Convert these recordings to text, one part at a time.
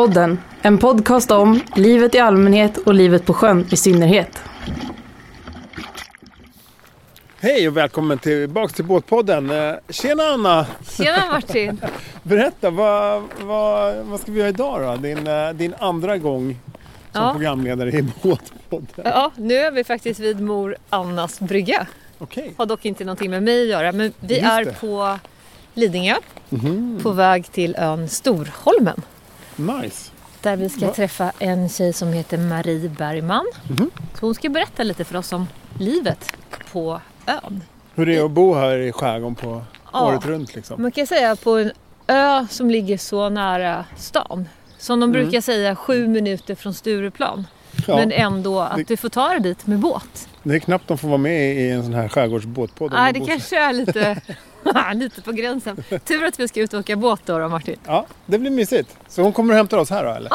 Båtpodden, en podcast om livet i allmänhet och livet på sjön i synnerhet. Hej och välkommen tillbaka till Båtpodden. Eh, Tjena Anna! Tjena Martin! Berätta, vad, vad, vad ska vi göra idag då? Din, eh, din andra gång som Ja. programledare i Båtpodden. Ja, nu är vi faktiskt vid mor Annas brygga. Okej. Har dock inte någonting med mig att göra, men vi Just är det. på Lidingö Mhm. på väg till ön Storholmen. Nice. Där vi ska Va? träffa en tjej som heter Marie Bergman. Mhm. Så hon ska berätta lite för oss om livet på ön. Hur det är att bo här i skärgården på Ja. året runt liksom. Man kan säga på en ö som ligger så nära stan. Som de Mm. brukar säga sju minuter från Stureplan. Ja, Men ändå att Det- du får ta dig dit med båt. Det är knappt de får vara med i en sån här skärgårdsbåtpodd. Nej, de det kanske är lite, lite på gränsen. Tur att vi ska ut och åka båt då, då Martin. Ja, det blir mysigt. Så hon kommer och hämtar oss här då eller?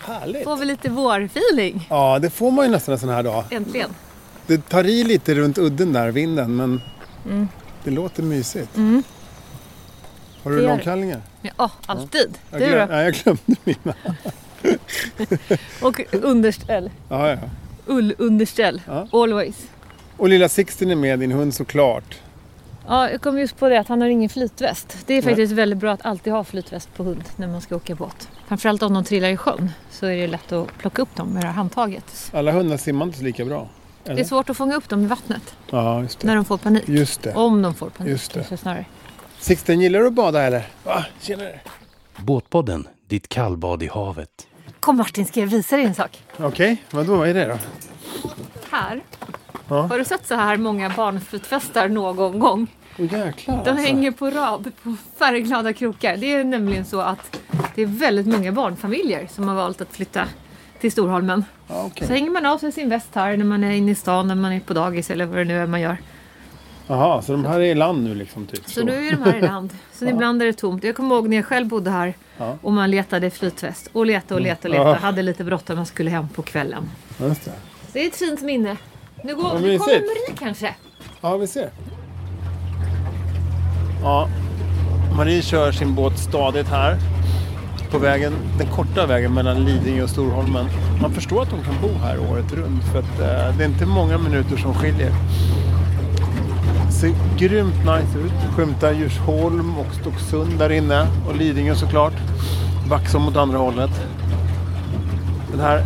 Härligt. Får vi lite vårfeeling. Ja, det får man ju nästan en sån här dag. Äntligen. Det tar i lite runt udden där, vinden, men Mm. det låter mysigt. Mm. Har du långkallingar? Ja, alltid. Jag, Du glöm, då? nej, jag glömde mina. Och underställ. Ja, ja. Ullunderställ. Ja. Always. Och lilla Sixten är med, din hund såklart. Ja, jag kom just på det att han har ingen flytväst. Det är Nej. faktiskt väldigt bra att alltid ha flytväst på hund när man ska åka båt. Framförallt om de trillar i sjön så är det lätt att plocka upp dem med det här handtaget. Alla hundar simmar inte lika bra. Det är Eller? svårt att fånga upp dem i vattnet Ja, just när det. de får panik. Just det. Om de får panik Just det. kanske snarare. Sixten, gillar du att bada eller? Va? Tjenare. Båtpodden, ditt kallbad i havet. Kom Martin, ska jag visa dig en sak? Okej, vadå? Vad är det då? Här. Ja. Har du sett så här många barnflytvästar någon gång? Åh jäklar De alltså. hänger på rad på färgglada krokar. Det är nämligen så att det är väldigt många barnfamiljer som har valt att flytta till Storholmen. Ja, okej. Så hänger man av sig sin väst här när man är inne i stan, när man är på dagis eller vad det nu är man gör. Jaha, så de här är i land nu liksom? Typ, Så nu är de här i land. Så ibland är det tomt. Jag kommer ihåg när jag själv bodde här Ja. och man letade flytväst. Och letade och letade och Ja. letade. Hade lite bråttom, man skulle hem på kvällen. Just det. Så det är ett fint minne. Nu, går, Vad nu kommer mysigt. Marie kanske. Ja, vi ser. Ja, Marie kör sin båt stadigt här. På vägen, den korta vägen mellan Lidingö och Storholmen. Man förstår att de kan bo här året runt för att eh, det är inte många minuter som skiljer. Ser grymt nice ut. Skymtar Djursholm och Stocksund där inne. Och Lidingö såklart. Vaxholm åt andra hållet. Den här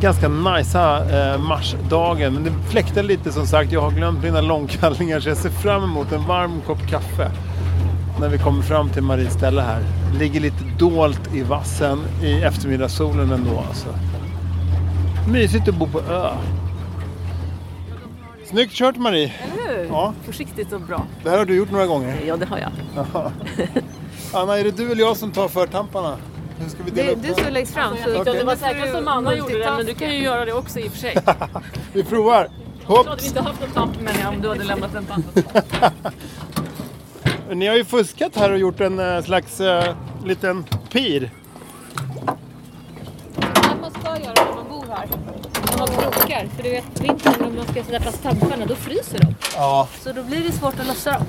ganska najsa eh, marsdagen. Men det fläktar lite som sagt. Jag har glömt mina långkallningar så jag ser fram emot en varm kopp kaffe. När vi kommer fram till Maries ställe här. Ligger lite dolt i vassen i eftermiddagssolen ändå alltså. Mysigt att bo på ö. Snyggt kört Marie! Eller hur? Ja, Försiktigt och bra. det här har du gjort några gånger. Ja, det har jag. Anna, är det du eller jag som tar förtamparna? Hur ska vi dela Det är upp det? som läggs fram. Så Jag tyckte att det var nu säkrast du om Anna gjorde det, men du kan ju göra det också i och för sig. Vi provar! Jag hade Hopps! inte haft en tamp om du hade lämnat en pant. Ni har ju fuskat här och gjort en eh, slags eh, liten pir. Det man ska göra när man bor här. Man har krokar. För du vet vintern när man ska sätta fast tamparna då fryser de. Ja, Så då blir det svårt att lossa dem.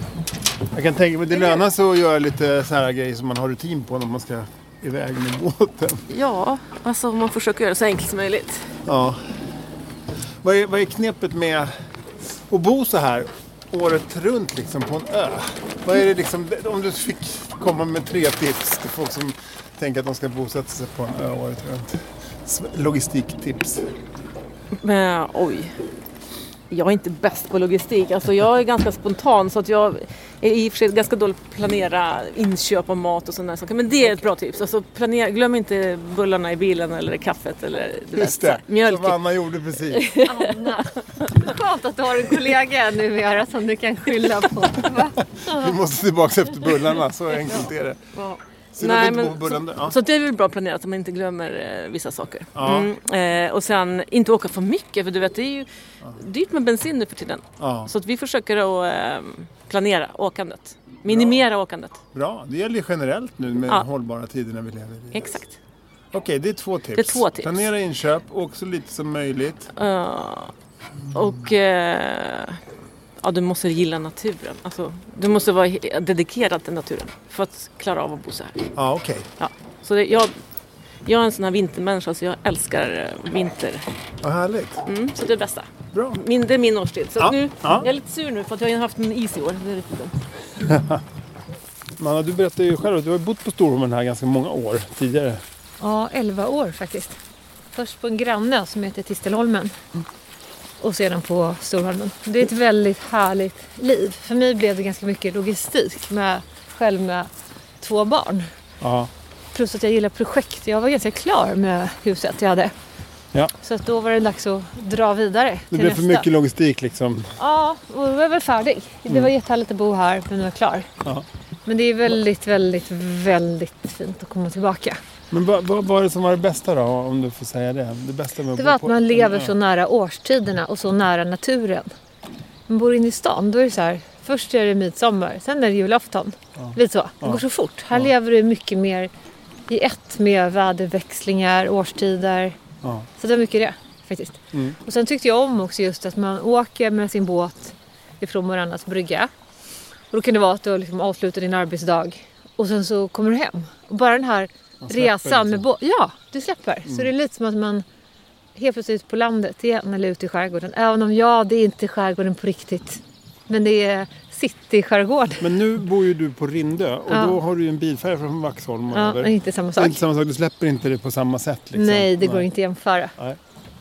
jag kan tänka mig det lönar sig att göra lite så här grejer som man har rutin på när man ska iväg med båten. Ja, alltså man försöker göra det så enkelt som möjligt. Ja. Vad är, vad är knepet med att bo så här året runt liksom på en ö? Vad är det liksom, om du fick komma med tre tips till folk som tänker att de ska bosätta sig på en ö året runt. Logistiktips. Men oj. Jag är inte bäst på logistik. Alltså jag är ganska spontan så att jag är i och för sig ganska dålig på att planera inköp av mat och sådana saker. Men det är ett bra tips. Alltså planera, glöm inte bullarna i bilen eller kaffet eller du Just vet, det, mjölk. som Anna gjorde precis. Anna. Skönt att du har en kollega numera som du kan skylla på. Va? Vi måste tillbaka efter bullarna, så enkelt är det. Ja. Så Nej, inte men bullarna. Ja. Så det är väl bra planerat att man inte glömmer eh, vissa saker. Ja. Mm, eh, och sen inte åka för mycket för du vet det är ju dyrt med bensin nu för tiden. Ja. Så att vi försöker att eh, planera åkandet. Minimera åkandet. Bra, det gäller ju generellt nu med Ja. hållbara tider när vi lever i. Exakt. Okej, det är två tips. Det är två tips. Planera inköp, åk så lite som möjligt. Eh, och eh, ja, du måste gilla naturen. Alltså, du måste vara dedikerad till naturen för att klara av att bo så här. Ja, okej. Ja. Så det, jag, jag är en sån här vintermänniska så jag älskar eh, vinter. Vad härligt. Mm, så det är det bästa. Bra. Min, det är min årstid. Så Ja, nu, ja. Jag är lite sur nu för att jag har haft en is i år. Det är lite dumt. Manna, du berättade ju själv att du har bott på Storholmen här ganska många år tidigare. Ja, 11 år faktiskt. Först på en granne som heter Tistelholmen. Och sedan på Storholmen. Det är ett väldigt härligt liv. För mig blev det ganska mycket logistik med, själv med två barn. Ja. Plus att jag gillar projekt. Jag var ganska klar med huset jag hade. Ja. Så att då var det dags att dra vidare Det blev nästa. för mycket logistik liksom. Ja, och då var jag väl färdig. Det var jättehärligt att bo här, men nu är jag klar. Ja. Men det är väldigt, väldigt, väldigt fint att komma tillbaka. Men vad, vad var det som var det bästa då, om du får säga det? Det bästa med Det var att på man lever så nära årstiderna och så nära naturen. Man bor inne i stan, då är det så här. Först är det midsommar, sen är det julafton. Lite så. Det går så fort. Här lever du mycket mer i ett med väderväxlingar, årstider. Ja. Så det var mycket det faktiskt. Mm. Och sen tyckte jag om också just att man åker med sin båt ifrån Morannas brygga. Och då kan det vara att du liksom avslutar din arbetsdag och sen så kommer du hem. Och bara den här resan med liksom. båt. Ja, du släpper. Så det är lite som att man helt plötsligt på landet igen eller ute i skärgården. Även om ja, det är inte skärgården på riktigt. Men det är city-skärgård. Men nu bor ju du på Rindö och Ja. då har du ju en bilfärja från Vaxholm och Ja, över. men inte samma Det är sak. inte samma sak, du släpper inte det på samma sätt. Liksom. Nej, det går inte att jämföra. Nej.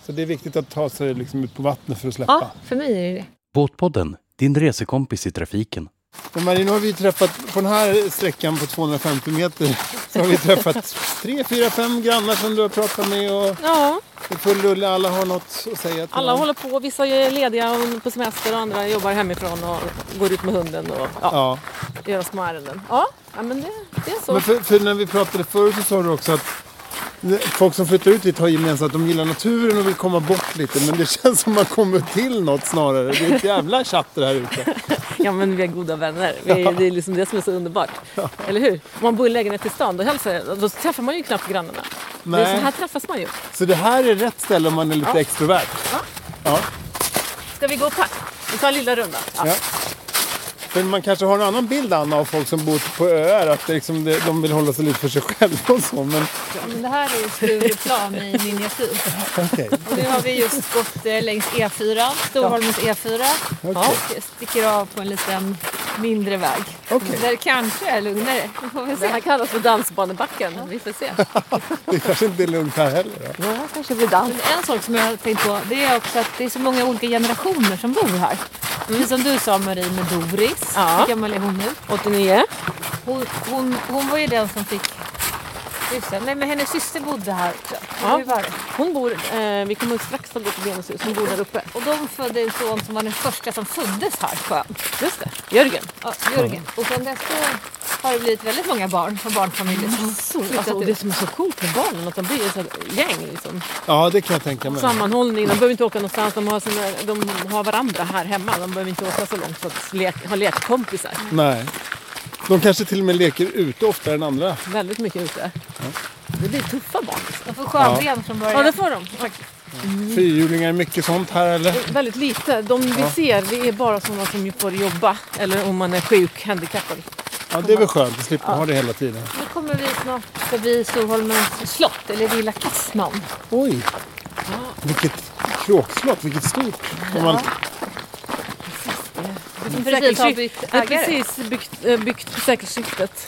Så det är viktigt att ta sig liksom ut på vattnet för att släppa. Ja, för mig är det det. Båtpodden, din resekompis i trafiken. Marie, nu har vi träffat, på den här sträckan på 250 meter, så har vi träffat tre, fyra, fem grannar som du har pratat med och Ja, det är full rulle. Alla har något att säga till alla dem. håller på. Vissa är lediga på semester och andra jobbar hemifrån och går ut med hunden och ja, Ja. gör små ärenden. Ja, men det, det är så. Men för, för när vi pratade förut så sa du också att folk som flyttar ut hit har gemensamt att de gillar naturen och vill komma bort lite. Men det känns som man kommer till något snarare. Det är ett jävla chatter här ute. Ja men vi är goda vänner. Vi det är liksom det som är så underbart. Eller hur? Om man bor i lägenhet i stan då, hälsar, då träffar man ju knappt grannarna. Det är så Nej. här träffas man ju. Så det här är rätt ställe om man är lite Ja. extrovert. Ja. Ska vi gå upp här? Vi tar en lilla runda. Ja. För man kanske har en annan bild Anna av folk som bor på öar. Att det liksom, det, de vill hålla sig lite för sig själva och så. Men Men det här är ju Stureplan i miniatyr. okej. Och nu har vi just gått eh, längs E4, Storholmens E4. Och sticker av på en liten mindre väg. Okej. Där det kanske är lugnare. Det här kallas för dansbanebacken. Vi får se. Det kanske inte är lugnt här heller. Då. Ja, kanske blir dans. Men en sak som jag har tänkt på det är också att det är så många olika generationer som bor här. Precis som du sa Marie med Doris. Ja. Hur gammal är hon nu? 89. Hon, hon, hon var ju den som fick... Just det. Nej men hennes syster bodde här. Ja. Hur var det? Hon bor, eh, vi kommer strax att gå till Venus hus. Hon bor där uppe. Och de födde en son som var den första som föddes här på ön. Just det. Jörgen. Ja, Jörgen. Och sen dess har det blivit väldigt många barn och barnfamiljer som flyttat Alltså, och det som är så coolt med barnen att de blir ett gäng. Liksom. Ja, det kan jag tänka mig. Sammanhållning. De behöver inte åka någonstans. De har, sina, de har varandra här hemma. De behöver inte åka så långt för att lek, ha lekkompisar. Nej. De kanske till och med leker ute oftare än andra. Väldigt mycket ute. Det blir tuffa barn. De får skönben från början. Ja, det får de. faktiskt. Fyrhjulingar, mycket sånt här eller? Väldigt lite. De vi ser det är bara sådana som får jobba eller om man är sjuk, handikappad. Ja, det är väl skönt att slippa ha det hela tiden. Nu kommer vi snart förbi Storholmens slott, eller Lilla Kissman. Oj! Vilket kråkslott, vilket stort. Om man, Som precis har bytt Det är ägare. precis byggt, eh, byggt för sekelskiftet.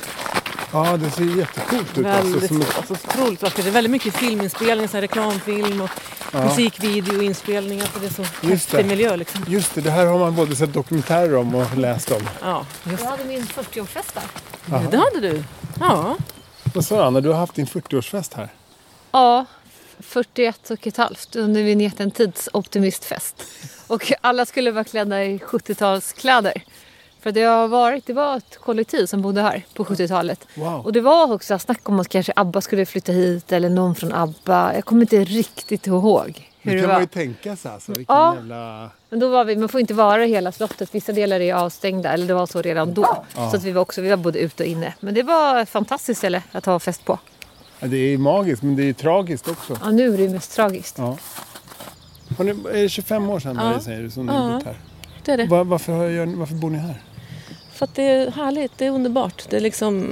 ja, det ser jättecoolt ut. Alltså, Väldigt som Alltså, otroligt vackert. Det är väldigt mycket filminspelningar, så här reklamfilm och musikvideoinspelningar. Så det är så Just häftig det. miljö liksom. just det, det här har man både sett dokumentärer om och läst om. Ja, just Jag hade min 40-årsfest där. det. Det hade du. Ja. Vad sa du Anna, du har haft din 40-årsfest här. Ja, 41 och ett halvt under vignetten Tidsoptimistfest. Och alla skulle vara klädda i 70-talskläder. För det har varit, det var ett kollektiv som bodde här på 70-talet. Wow. Och det var också snack om att kanske ABBA skulle flytta hit eller någon från ABBA. Jag kommer inte riktigt ihåg hur Det det, kan var. man ju tänka sig alltså. Vilken Ja. jävla... Men då var vi, man får inte vara i hela slottet. Vissa delar är avstängda, eller det var så redan då. Så att vi var också, vi var både ute och inne. Men det var ett fantastiskt ställe att ha fest på. Ja, det är magiskt men det är tragiskt också. Ja, nu är det mest tragiskt. Ja. Har ni, är det 25 år sedan Marie, säger du som ni har bott här? Det är det. Var, varför, har varför bor ni här? för att det är härligt, det är underbart. Det är liksom,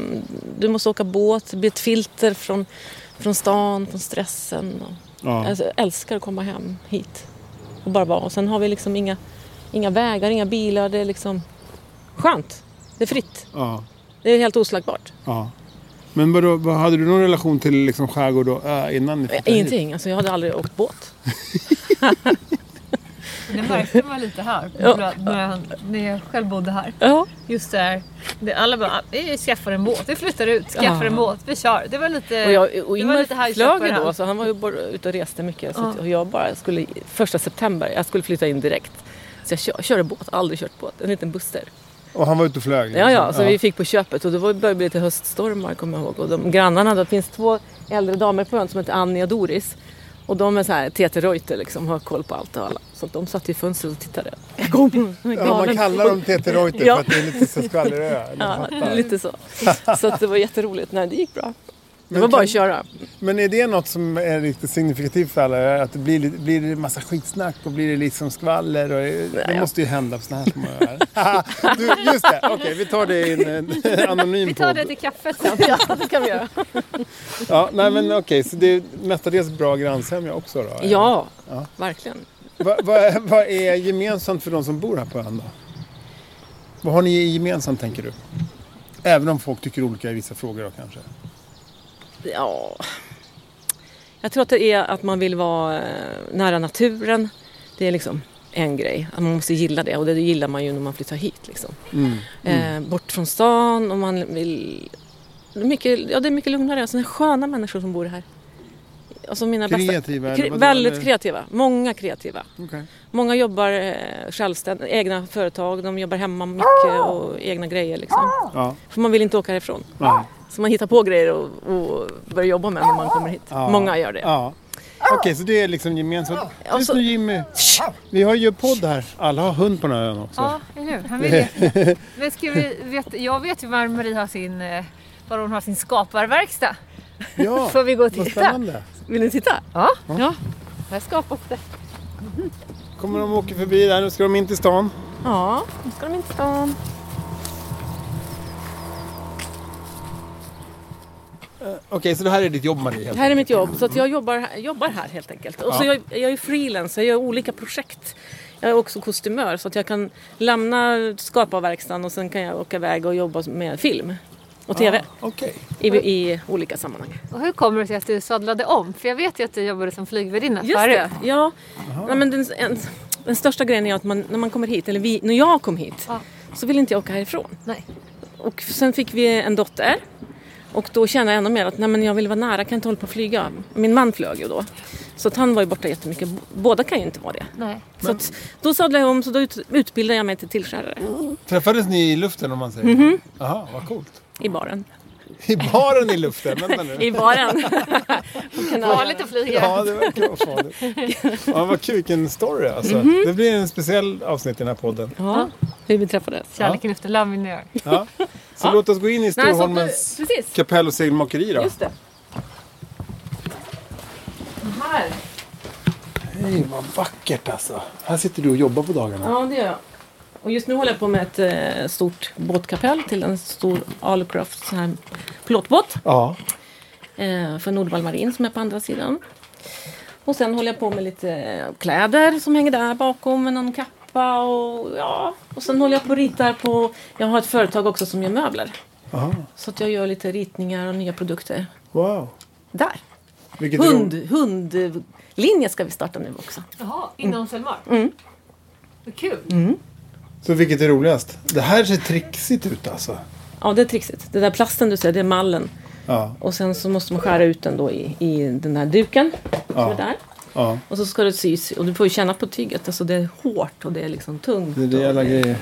du måste åka båt, det blir ett filter från, från stan, från stressen. Och, Ja. alltså, jag älskar att komma hem hit och bara vara. Och sen har vi liksom inga, inga vägar, inga bilar. Det är liksom skönt. Det är fritt. Ja. Det är helt oslagbart. ja. Men vadå, vad, hade du någon relation till liksom skärgård och ö innan ni flyttade hit? Ingenting. Alltså, jag hade aldrig åkt båt. Det märkte man lite här Ja. när, när jag själv bodde här. Ja. Just där. Det, alla bara, vi skaffar en båt, vi flyttar ut, skaffar Ja. en båt, vi kör. Det var lite... Och, jag, och det var Ingmar lite flög ju då, så han var ju bara ute och reste mycket. Så och jag bara skulle, första september, jag skulle flytta in direkt. Så jag kör, körde båt, aldrig kört båt. En liten buster. Och han var ute och flög? Ja, ja, liksom. så vi fick på köpet och då var- började det bli lite höststormar kommer jag ihåg. Och de grannarna, det finns två äldre damer på ön som heter Annie och Doris. Och de är så här TT Reuter liksom, har koll på allt och alla. Så de satt i fönstret och tittade. Kom, Ja, man kallar dem TT Reuter Ja. för att det är lite så skvallerö. Ja, Ja, lite så. Så att det var jätteroligt. Nej, det gick bra. Det Men var bara att köra. Men är det något som är riktigt signifikativt för alla? Att det blir, lite- blir det massa skitsnack och blir det liksom skvaller? Och det ja. måste ju hända på sådana här små du, Just det, okej vi tar det i en, en anonym Vi tar podd. det till kaffet sen. Ja, det kan vi göra. Ja, nej men okej, så det är mestadels bra grannsämja också då? Ja, Ja. verkligen. Vad vad- vad är gemensamt för de som bor här på ön då? Vad har ni gemensamt tänker du? Även om folk tycker olika i vissa frågor då kanske? Ja. Jag tror att det är att man vill vara eh, nära naturen. Det är liksom en grej. Att Man måste gilla det och det gillar man ju när man flyttar hit. Liksom. Mm. Eh, bort från stan och man vill... Det är mycket, ja, det är mycket lugnare. Alltså, det är sköna människor som bor här. Alltså mina Kreativa bästa, kre, Väldigt eller? kreativa. Många kreativa. Okej. Många jobbar eh, självständigt, egna företag. De jobbar hemma mycket och egna grejer. Liksom. Ja, För man vill inte åka härifrån. nej. Så man hittar på grejer och, och börjar jobba med när man kommer hit. Ja. Många gör det. Ja. Okej, så det är liksom gemensamt. Och Tyst så- nu Jimmy. Vi har ju podd här. Alla har hund på den här ön också. Ja, eller hur? Han vill ju- Men ska vi veta, jag vet ju var Marie har sin, eh, var hon har sin skaparverkstad. Ja, Får vi gå och vad titta? spännande. Vill ni titta? Ja. ja. Här skapas det. Kommer de åka förbi där. Nu ska de in till stan. Ja, nu ska de in till stan. Okej, så det här är ditt jobb Marie? Det här är mitt jobb, så att jag jobbar, jobbar här helt enkelt. Och så Ja. jag, jag är freelance, jag gör olika projekt. Jag är också kostymör så att jag kan lämna skaparverkstan och sen kan jag åka iväg och jobba med film och TV Okej. i, i olika sammanhang. Och hur kommer det sig att du sadlade om? För jag vet ju att du jobbade som flygvärdinna Just förut. det, ja. Nej, men den, en, den största grejen är att man, när man kommer hit, eller vi, när jag kom hit, Ja. så vill inte jag åka härifrån. Nej. Och sen fick vi en dotter. Och då kände jag ännu mer att nej, men jag vill vara nära, jag kan inte hålla på att flyga. Min man flög ju då. Så att han var ju borta jättemycket. Båda kan ju inte vara det. Nej. Så att, då sadlade jag om, så då ut, utbildade jag mig till tillskärare Träffades ni i luften om man säger? Mhm. Jaha, vad coolt. i baren. I baren i luften? Vänta nu. I baren. Farligt att flyga. Ja, det verkar vara farligt. Ja, vad kul, vilken story alltså. Mhm. Det blir en speciell avsnitt i den här podden. ja, hur vi träffades. Kärleken efter Laminör. Ja. Så låt oss gå in i Nej, Storholmens kapell och segelmakeri då. just det. Här. Hej, vad vackert alltså. Här sitter du och jobbar på dagarna. Ja, det gör jag. Och just nu håller jag på med ett eh, stort båtkapell till en stor Alucraft sån här plåtbåt. Ja. eh, för Nordvall Marin som är på andra sidan. Och sen håller jag på med lite eh, kläder som hänger där bakom med någon kappa och ja. Och sen håller jag på och ritar på, jag har ett företag också som gör möbler. Aha. Så att jag gör lite ritningar och nya produkter. Wow. Där! Vilket Hund, hundlinje ska vi starta nu också. Jaha, inom Selmar? Mm. Vad kul. Så vilket är roligast? Det här ser trixigt ut alltså. Ja, det är trixigt. Det där plasten du ser, det är mallen. Ja. Och sen så måste man skära ut den då i, i den här duken. Som Ja. är där. ja. Och så ska det sys. Och du får ju känna på tyget. Alltså det är hårt och det är liksom tungt. Det är rejäla och grejer.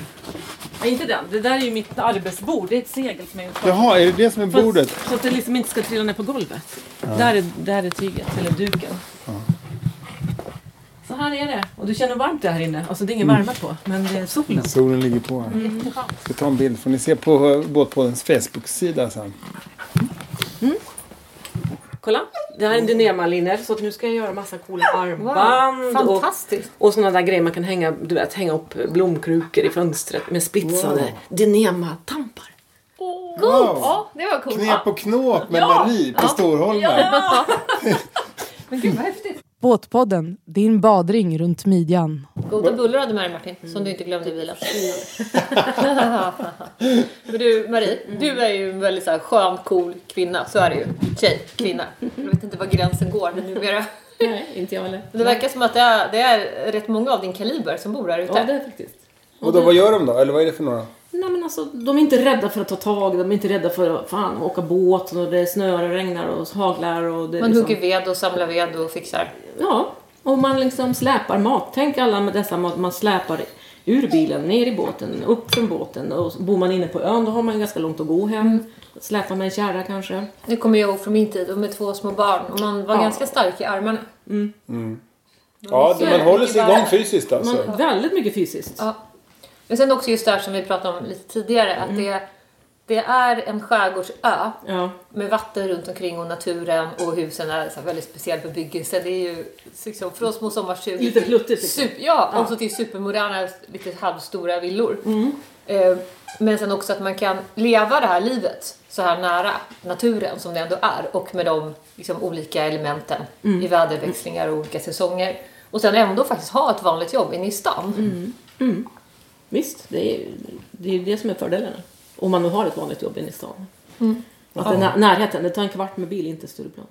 Nej, inte den. Det där är ju mitt arbetsbord. Det är ett segel som jag gjort. Jaha, är det det som är bordet? Så att det liksom inte ska trilla ner på golvet. Där, är, där är tyget, eller duken. Så här är det. Och du känner varmt det här inne. Alltså det är ingen Mm. värme på. Men det är solen. Solen ligger på här. Mm. Ska ta en bild. Får ni se på eh, båtpoddens Facebook-sida sen. Kolla. Det här är en dynemalinjer så att nu ska jag göra massa coola armband och, Fantastiskt! och sådana där grejer man kan hänga, du vet, hänga upp blomkrukor i fönstret med spetsade Wow. dynema-tampar. Wow. Ja, det var coolt. Knep och knåp med Ja. Marie på Storholmen. Men gud vad häftigt. Båtpodden, din badring runt midjan. Goda bullar hade med dig Martin, som du inte glömde i bilen. Men du Marie, du är ju en väldigt så här, skön, cool kvinna. Så är det ju. Tjej, kvinna. Jag vet inte var gränsen går numera. Nej, inte jag heller. Det verkar som att det är, det är rätt många av din kaliber som bor här ute. Ja, det är faktiskt. Och då, vad gör de då? Eller vad är det för några? Nej men alltså, de är inte rädda för att ta tag, de är inte rädda för att fan, åka båt och det snöar och regnar och haglar och det Man liksom, hugger ved och samlar ved och fixar. Ja, och man liksom släpar mat. Tänk alla med dessa mat man släpar ur bilen, ner i båten, upp från båten och bor man inne på ön då har man ganska långt att gå hem. Släpar med en kärra kanske. Nu kommer jag ihåg från min tid och med två små barn och man var Ja. ganska stark i armarna. Ja, Så man håller sig igång fysiskt alltså. Man, väldigt mycket fysiskt. Ja. Men sen också just det här som vi pratade om lite tidigare, att det, det är en skärgårdsö Ja. med vatten runt omkring och naturen och husen är så väldigt speciell bebyggelse. Det är ju liksom från små sommarstugor Lite pluttigt, liksom. Super, ja, också till supermoderna, lite halvstora villor. Eh, Men sen också att man kan leva det här livet så här nära naturen som det ändå är och med de liksom, olika elementen i väderväxlingar och olika säsonger. Och sen ändå faktiskt ha ett vanligt jobb inne i stan. Visst, det är det, är det som är fördelarna. Om man nu har ett vanligt jobb inne i stan. Att det är nä- närheten, det tar en kvart med bil, inte Stureplan.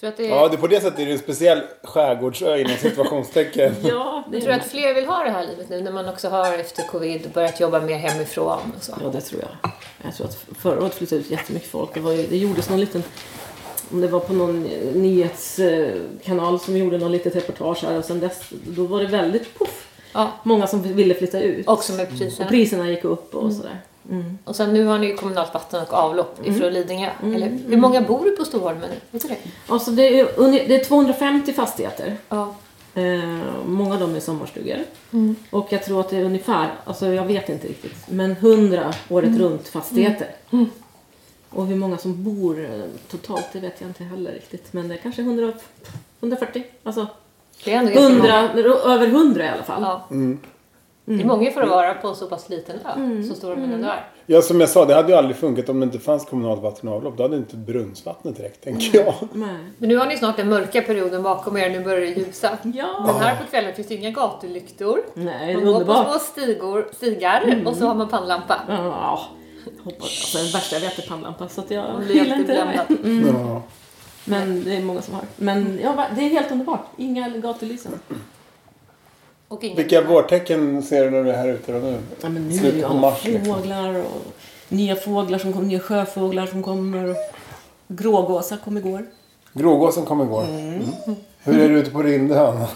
Tror att det är, Ja, det är på det sättet är det en speciell skärgårdsö inom situationstecken. Ja, det jag tror att fler vill ha det här livet nu när man också har efter covid börjat jobba mer hemifrån och så. Ja, det tror jag. Jag tror att förra året flyttade ut jättemycket folk. Det, var ju, det gjordes någon liten... Om det var på någon eh, nyhetskanal som gjorde någon litet reportage här och sen dess, då var det väldigt poff. Ja, Många som ville flytta ut. också med Och priserna. priserna gick upp och sådär. Mm. Och sen nu har ni ju kommunalt vatten och avlopp ifrån Lidingö. Eller hur många bor på Storholmen nu? Vet du det? Alltså det är, det är 250 fastigheter. Ja. Eh, många av dem är sommarstugor. Och jag tror att det är ungefär, alltså jag vet inte riktigt, men 100 året runt fastigheter. Och hur många som bor eh, totalt, det vet jag inte heller riktigt. Men det är kanske 100, 140, alltså Det är ändå ganska många. 100, över 100 i alla fall. Ja. Det är många för att vara på en så pass liten ö, så Storholmen ändå är. Ja, som jag sa, det hade ju aldrig funkat om det inte fanns kommunalt vatten och avlopp. Då hade inte brunnsvattnet räckt, tänker jag. Nej. Men nu har ni snart den mörka perioden bakom er, nu börjar det ljusa. Ja. Men här på kvällen finns det inga gatulyktor. Nej, Man går på små stigor, stigar och så har man pannlampa. Ja, hoppas, alltså, det värsta jag vet är pannlampa så att jag blir gillar inte det. bländad. Ja. Men det är många som har. Men ja, det är helt underbart. Inga gatulysen. Och inga Vilka vårtecken ser du när du är här ute då nu? Ja, men nu är det ju alla mars, liksom. fåglar och nya fåglar som kommer, nya sjöfåglar som kommer. och Grågåsar kom igår. Grågåsen kom igår. Mm. Hur är det ute på Rindön?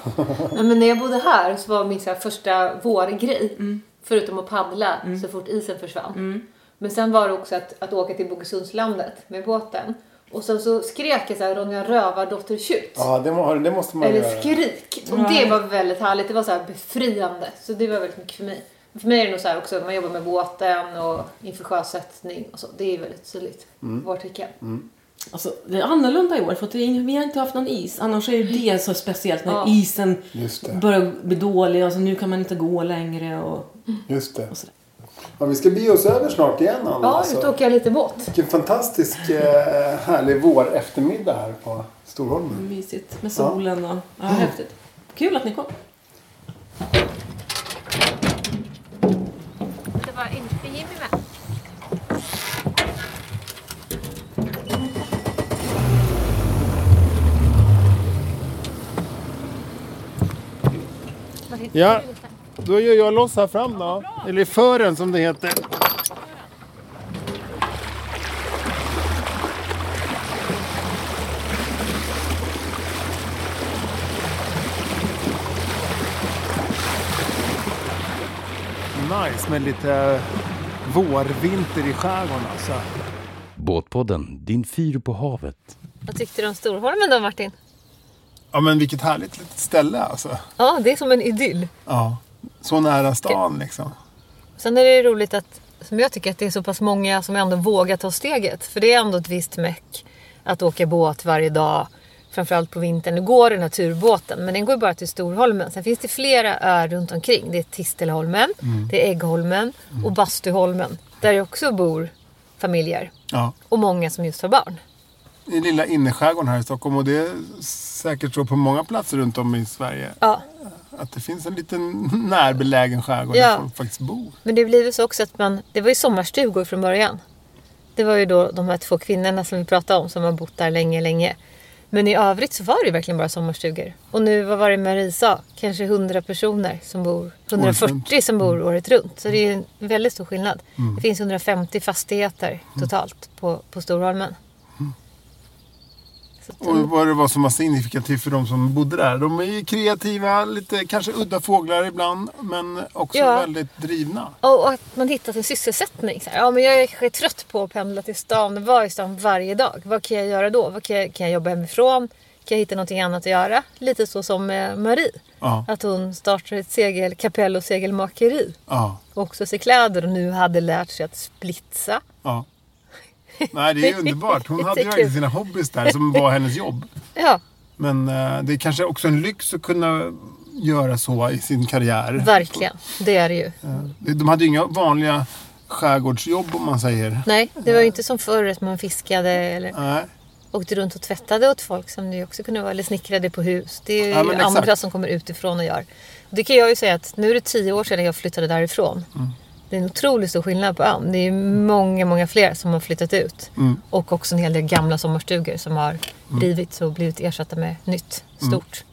Nej, men när jag bodde här så var min så här, första vårgrej, förutom att paddla så fort isen försvann. Men sen var det också att, att åka till Bogesundslandet med båten. Och sen så skrek jag så här Ronja Rövardotter tjut. Ja, det, må, det måste man Eller göra. skrik. Och det var väldigt härligt. Det var så här befriande. Så det var väldigt mycket för mig. För mig är det nog så här också, man jobbar med båten och inför sjösättning och så. Det är väldigt tydligt. Mm. Vårtecken. Alltså, det är annorlunda i år för att vi har inte haft någon is. Annars är det så speciellt när Ja. isen börjar bli dålig. Alltså, nu kan man inte gå längre. Och... Just det. Och. Ja, vi ska bege oss över snart igen, Anna. Ja, ut och åka lite båt. Vilken fantastisk eh, härlig vår eftermiddag här på Storholmen. Mysigt med solen och ja, häftigt. Kul att ni kom. Det var inte Jimmy med. Ja, då gör jag loss här fram då. Eller i fören som det heter. Nice med lite vårvinter i skärgården alltså. Båtpodden, din fyr på havet. Vad tyckte du om Storholmen då Martin? Ja men vilket härligt litet ställe alltså. Ja, det är som en idyll. Ja. Så nära stan liksom. Sen är det roligt att, som jag tycker, att det är så pass många som ändå vågar ta steget. För det är ändå ett visst meck. att åka båt varje dag. Framförallt på vintern. Nu går den här turbåten men den går bara till Storholmen. Sen finns det flera öar runt omkring. Det är Tistelholmen, det är Äggholmen och Bastuholmen. Där det också bor familjer. Ja. Och många som just har barn. I lilla innerskärgården här i Stockholm och det är säkert så på många platser runt om i Sverige. Ja, Att det finns en liten närbelägen skärgård Ja. där folk faktiskt bor. Men det blir så också att man, det var ju sommarstugor från början. Det var ju då de här två kvinnorna som vi pratade om som har bott där länge, länge. Men i övrigt så var det verkligen bara sommarstugor. Och nu, vad var det Marie sa? Kanske 100 personer som bor, 140 som bor året runt. Så det är ju en väldigt stor skillnad. Det finns 150 fastigheter totalt på, på Storholmen. Och vad det var som var signifikativt för de som bodde där. De är ju kreativa, lite kanske udda fåglar ibland. Men också Ja. väldigt drivna. Och att man hittat en sysselsättning. Ja, men jag är kanske trött på att pendla till stan, vara i stan varje dag. Vad kan jag göra då? Vad kan, jag, kan jag jobba hemifrån? Kan jag hitta någonting annat att göra? Lite så som med Marie. Ja, Att hon startar ett segel, kapell och segelmakeri. ja, Och också ser kläder och nu hade lärt sig att splitsa. ja. Nej, det är underbart. Hon hade ju verkligen sina hobbys där som var hennes jobb. Ja, Men eh, det är kanske också en lyx att kunna göra så i sin karriär. verkligen. Det är det ju. Eh, De hade ju inga vanliga skärgårdsjobb om man säger. Nej, det var ju inte som förr att man fiskade eller Nej. åkte runt och tvättade åt folk som det också kunde vara. Eller snickrade på hus. Det är ju Ja, men exakt. andra som kommer utifrån och gör. Det kan jag ju säga att nu är det tio år sedan jag flyttade därifrån. Mm. Det är en otroligt stor skillnad på ön. Det är många, många fler som har flyttat ut. Mm. Och också en hel del gamla sommarstugor som har rivits och blivit ersatta med nytt, Mm. stort.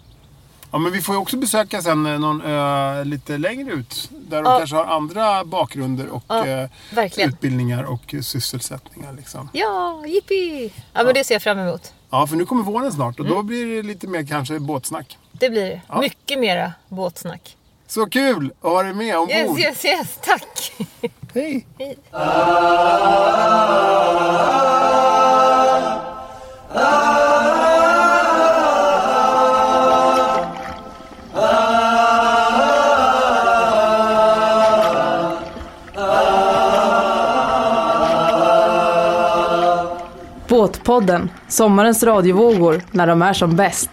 Ja, men vi får ju också besöka sen eh, någon ö lite längre ut. Där de Ja. kanske har andra bakgrunder och Ja, eh, utbildningar och sysselsättningar. Liksom. Ja, jippi! Ja, men det ser jag fram emot. Ja, för nu kommer våren snart och Mm. då blir det lite mer kanske båtsnack. Det blir det. Ja. Mycket mera båtsnack. Så kul att ha dig med ombord! Yes, yes, yes. Tack! Hej! Båtpodden, sommarens radiovågor när de är som bäst.